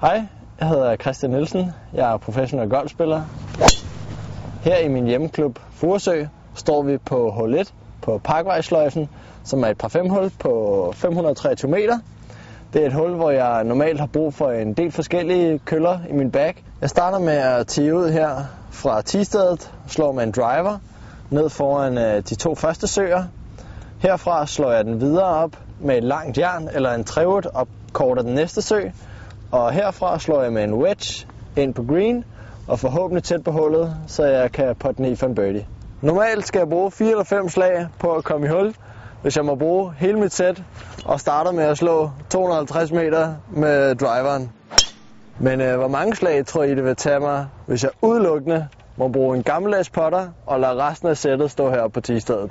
Hej, jeg hedder Christian Nielsen. Jeg er professionel golfspiller. Her i min hjemmeklub Furesø står vi på hul 1 på Parkvejsløjfen, som er et par femhul på 523 meter. Det er et hul, hvor jeg normalt har brug for en del forskellige køller i min bag. Jeg starter med at tige ud her fra tistedet, slår med en driver ned foran øh, de to første søer. Herfra slår jeg den videre op med et langt jern eller en trevoot og korter den næste sø. Og herfra slår jeg med en wedge ind på green og forhåbentlig tæt på hullet, så jeg kan putte den i for en birdie. Normalt skal jeg bruge 4 eller 5 slag på at komme i hul, hvis jeg må bruge hele mit sæt og starter med at slå 250 meter med driveren. Men øh, hvor mange slag tror I, det vil tage mig, hvis jeg udelukkende må bruge en gammeldags potter og lade resten af sættet stå her på tistedet?